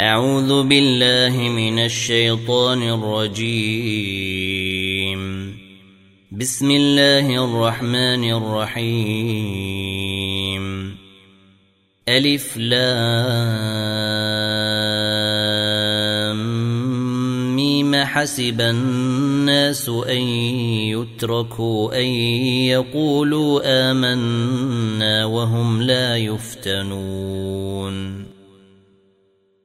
أعوذ بالله من الشيطان الرجيم. بسم الله الرحمن الرحيم. ألف لام. ميم حسب الناس أن يتركوا أن يقولوا آمنا وهم لا يفتنون.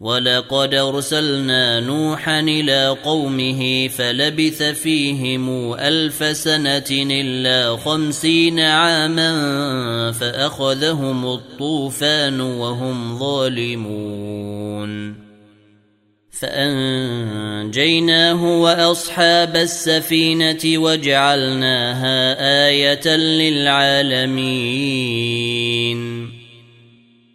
ولقد ارسلنا نوحا إلى قومه فلبث فيهم الف سنه الا خمسين عاما فاخذهم الطوفان وهم ظالمون فانجيناه واصحاب السفينه وجعلناها إيه للعالمين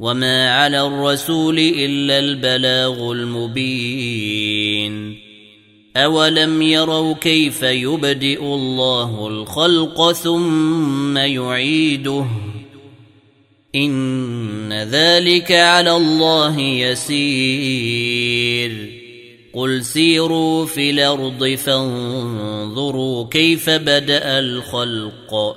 وما على الرسول الا البلاغ المبين اولم يروا كيف يبدئ الله الخلق ثم يعيده ان ذلك على الله يسير قل سيروا في الأرض فانظروا كيف بدا الخلق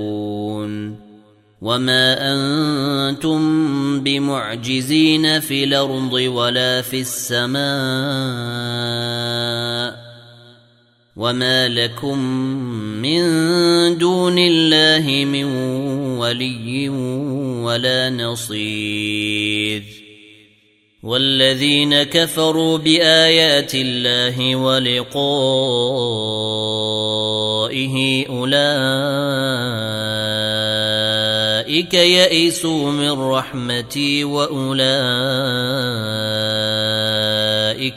وما أنتم بمعجزين في الأرض ولا في السماء وما لكم من دون الله من ولي ولا نصير والذين كفروا بايات الله ولقائه اولئك يئسوا من رحمتي وأولئك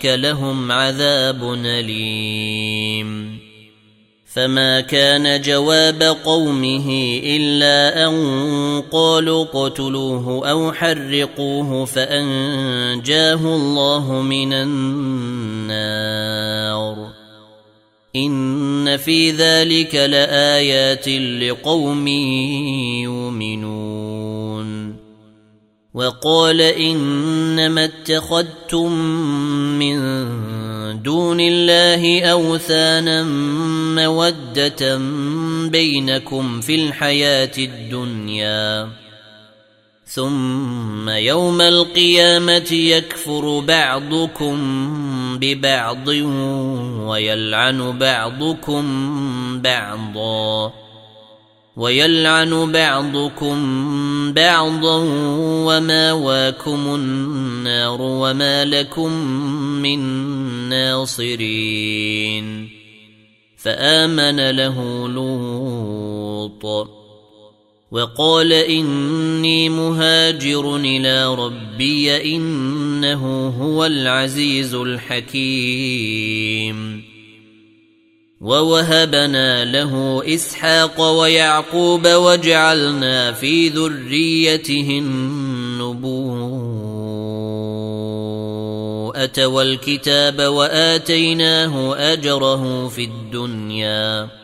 لهم عذاب أليم. فما كان جواب قومه إلا أن قالوا اقتلوه أو حرقوه فأنجاه الله من النار. ان في ذلك لايات لقوم يؤمنون وقال انما اتخذتم من دون الله اوثانا موده بينكم في الحياة الدنيا ثم يوم القيامه يكفر بعضكم ببعض ويلعن بعضكم بعضا ويلعن بعضكم بعضا وماواكم النار وما لكم من ناصرين. فآمن له لوط. وقال إني مهاجر إلى ربي إنه هو العزيز الحكيم. ووهبنا له إسحاق ويعقوب وجعلنا في ذريته النبوءة والكتاب وآتيناه أجره في الدنيا.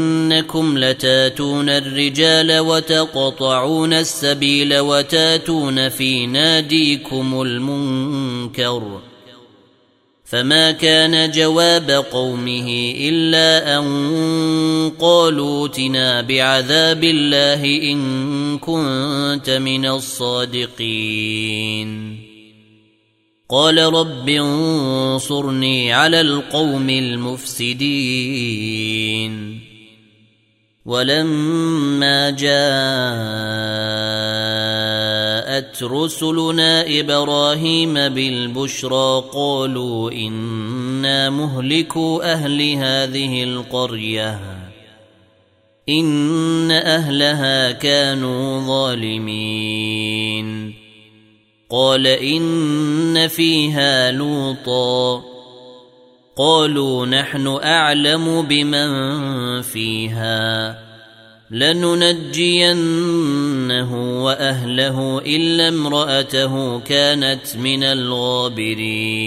أئنكم لتاتون الرجال وتقطعون السبيل وتاتون في ناديكم المنكر فما كان جواب قومه إلا أن قالوا اتنا بعذاب الله إن كنت من الصادقين قال رب انصرني على القوم المفسدين ولما جاءت رسلنا إبراهيم بالبشرى قالوا إنا مهلكوا أهل هذه القرية. إن أهلها كانوا ظالمين. قال إن فيها لوطا. قالوا نحن أعلم بمن فيها لننجينه وأهله إلا امرأته كانت من الغابرين.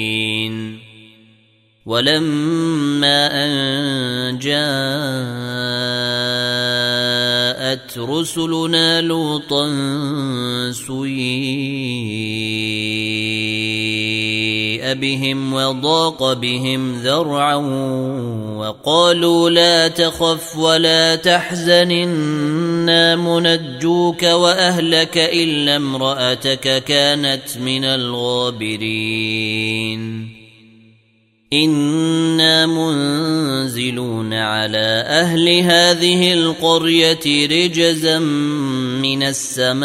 ولما أن جاءت رسلنا لوطا سيئ بهم وضاق بهم ذرعا وقالوا لا تخف ولا تحزن إنا منجوك وأهلك إلا امرأتك كانت من الغابرين. إنا منزلون على أهل هذه القرية رجزا من السماء.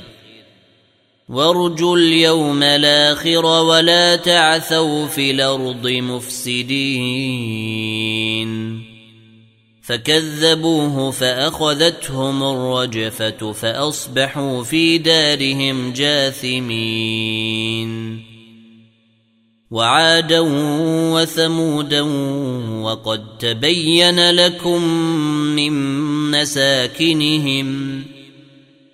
وارجوا اليوم الآخر ولا تعثوا في الأرض مفسدين. فكذبوه فأخذتهم الرجفة فأصبحوا في دارهم جاثمين. وعادا وثمودا وقد تبين لكم من مساكنهم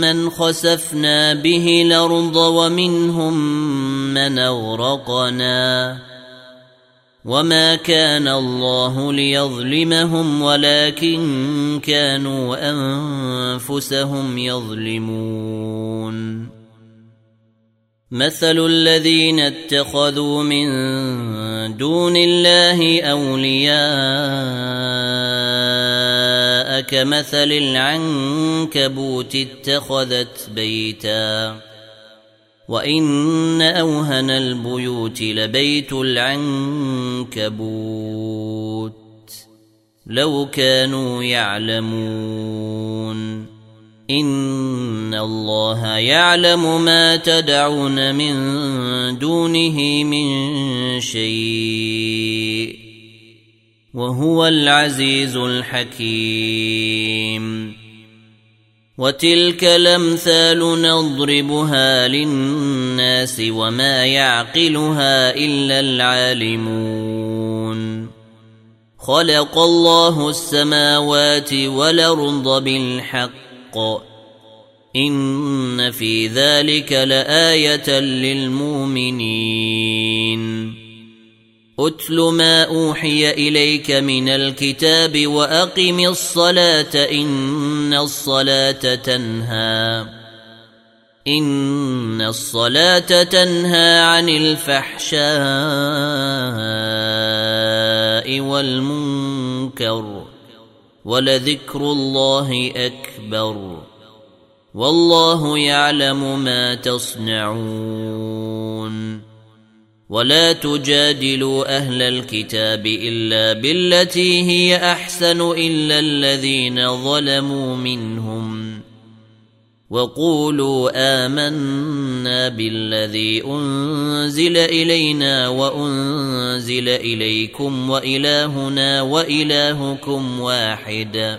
من خسفنا به الأرض ومنهم من اغرقنا وما كان الله ليظلمهم ولكن كانوا انفسهم يظلمون مثل الذين اتخذوا من دون الله اولياء كمثل العنكبوت اتخذت بيتا وإن أوهن البيوت لبيت العنكبوت لو كانوا يعلمون إن الله يعلم ما تدعون من دونه من شيء وهو العزيز الحكيم. وتلك الأمثال نضربها للناس وما يعقلها إلا العالمون. خلق الله السماوات والأرض بالحق. إن في ذلك لآية للمؤمنين. أتل ما أوحي إليك من الكتاب وأقم الصلاة إن الصلاة تنهى. إن الصلاة تنهى عن الفحشاء والمنكر ولذكر الله أكبر والله يعلم ما تصنعون. ولا تجادلوا أهل الكتاب الا بالتي هي احسن الا الذين ظلموا منهم وقولوا امنا بالذي انزل الينا وانزل اليكم والهنا والهكم واحد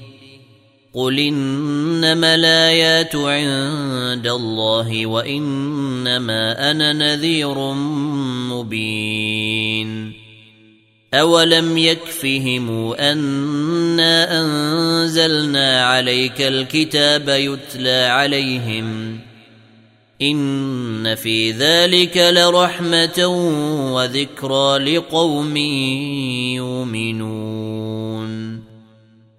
قل انما الايات عند الله وانما أنا نذير مبين اولم يكفهم انا انزلنا عليك الكتاب يتلى عليهم ان في ذلك لرحمه وذكرى لقوم يؤمنون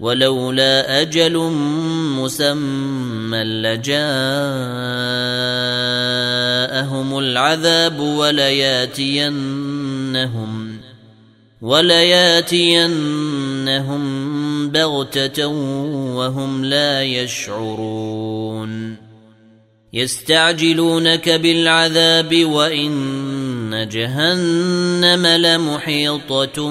ولولا أجل مسمى لجاءهم العذاب ولياتينهم ولياتينهم بغتة وهم لا يشعرون يستعجلونك بالعذاب وإن جهنم لمحيطة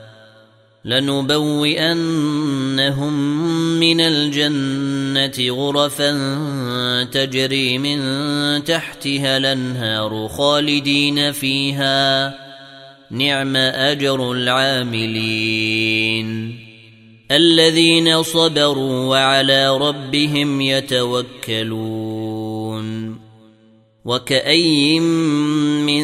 لنبوئنهم من الجنة غرفا تجري من تحتها الأنهار خالدين فيها. نعم أجر العاملين. الذين صبروا وعلى ربهم يتوكلون. وكأي من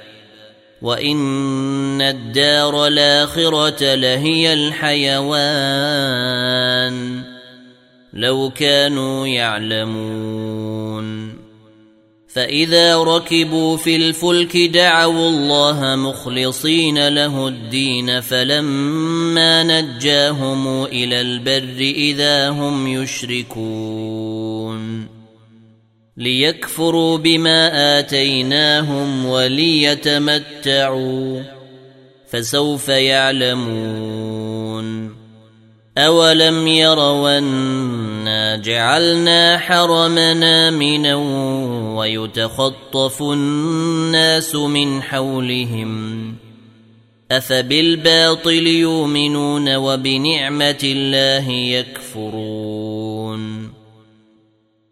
وان الدار الاخره لهي الحيوان لو كانوا يعلمون فاذا ركبوا في الفلك دعوا الله مخلصين له الدين فلما نجاهم إلى البر اذا هم يشركون ليكفروا بما آتيناهم وليتمتعوا فسوف يعلمون أولم يروا أنا جعلنا حرمنا امنا ويتخطف الناس من حولهم أفبالباطل يؤمنون وبنعمة الله يكفرون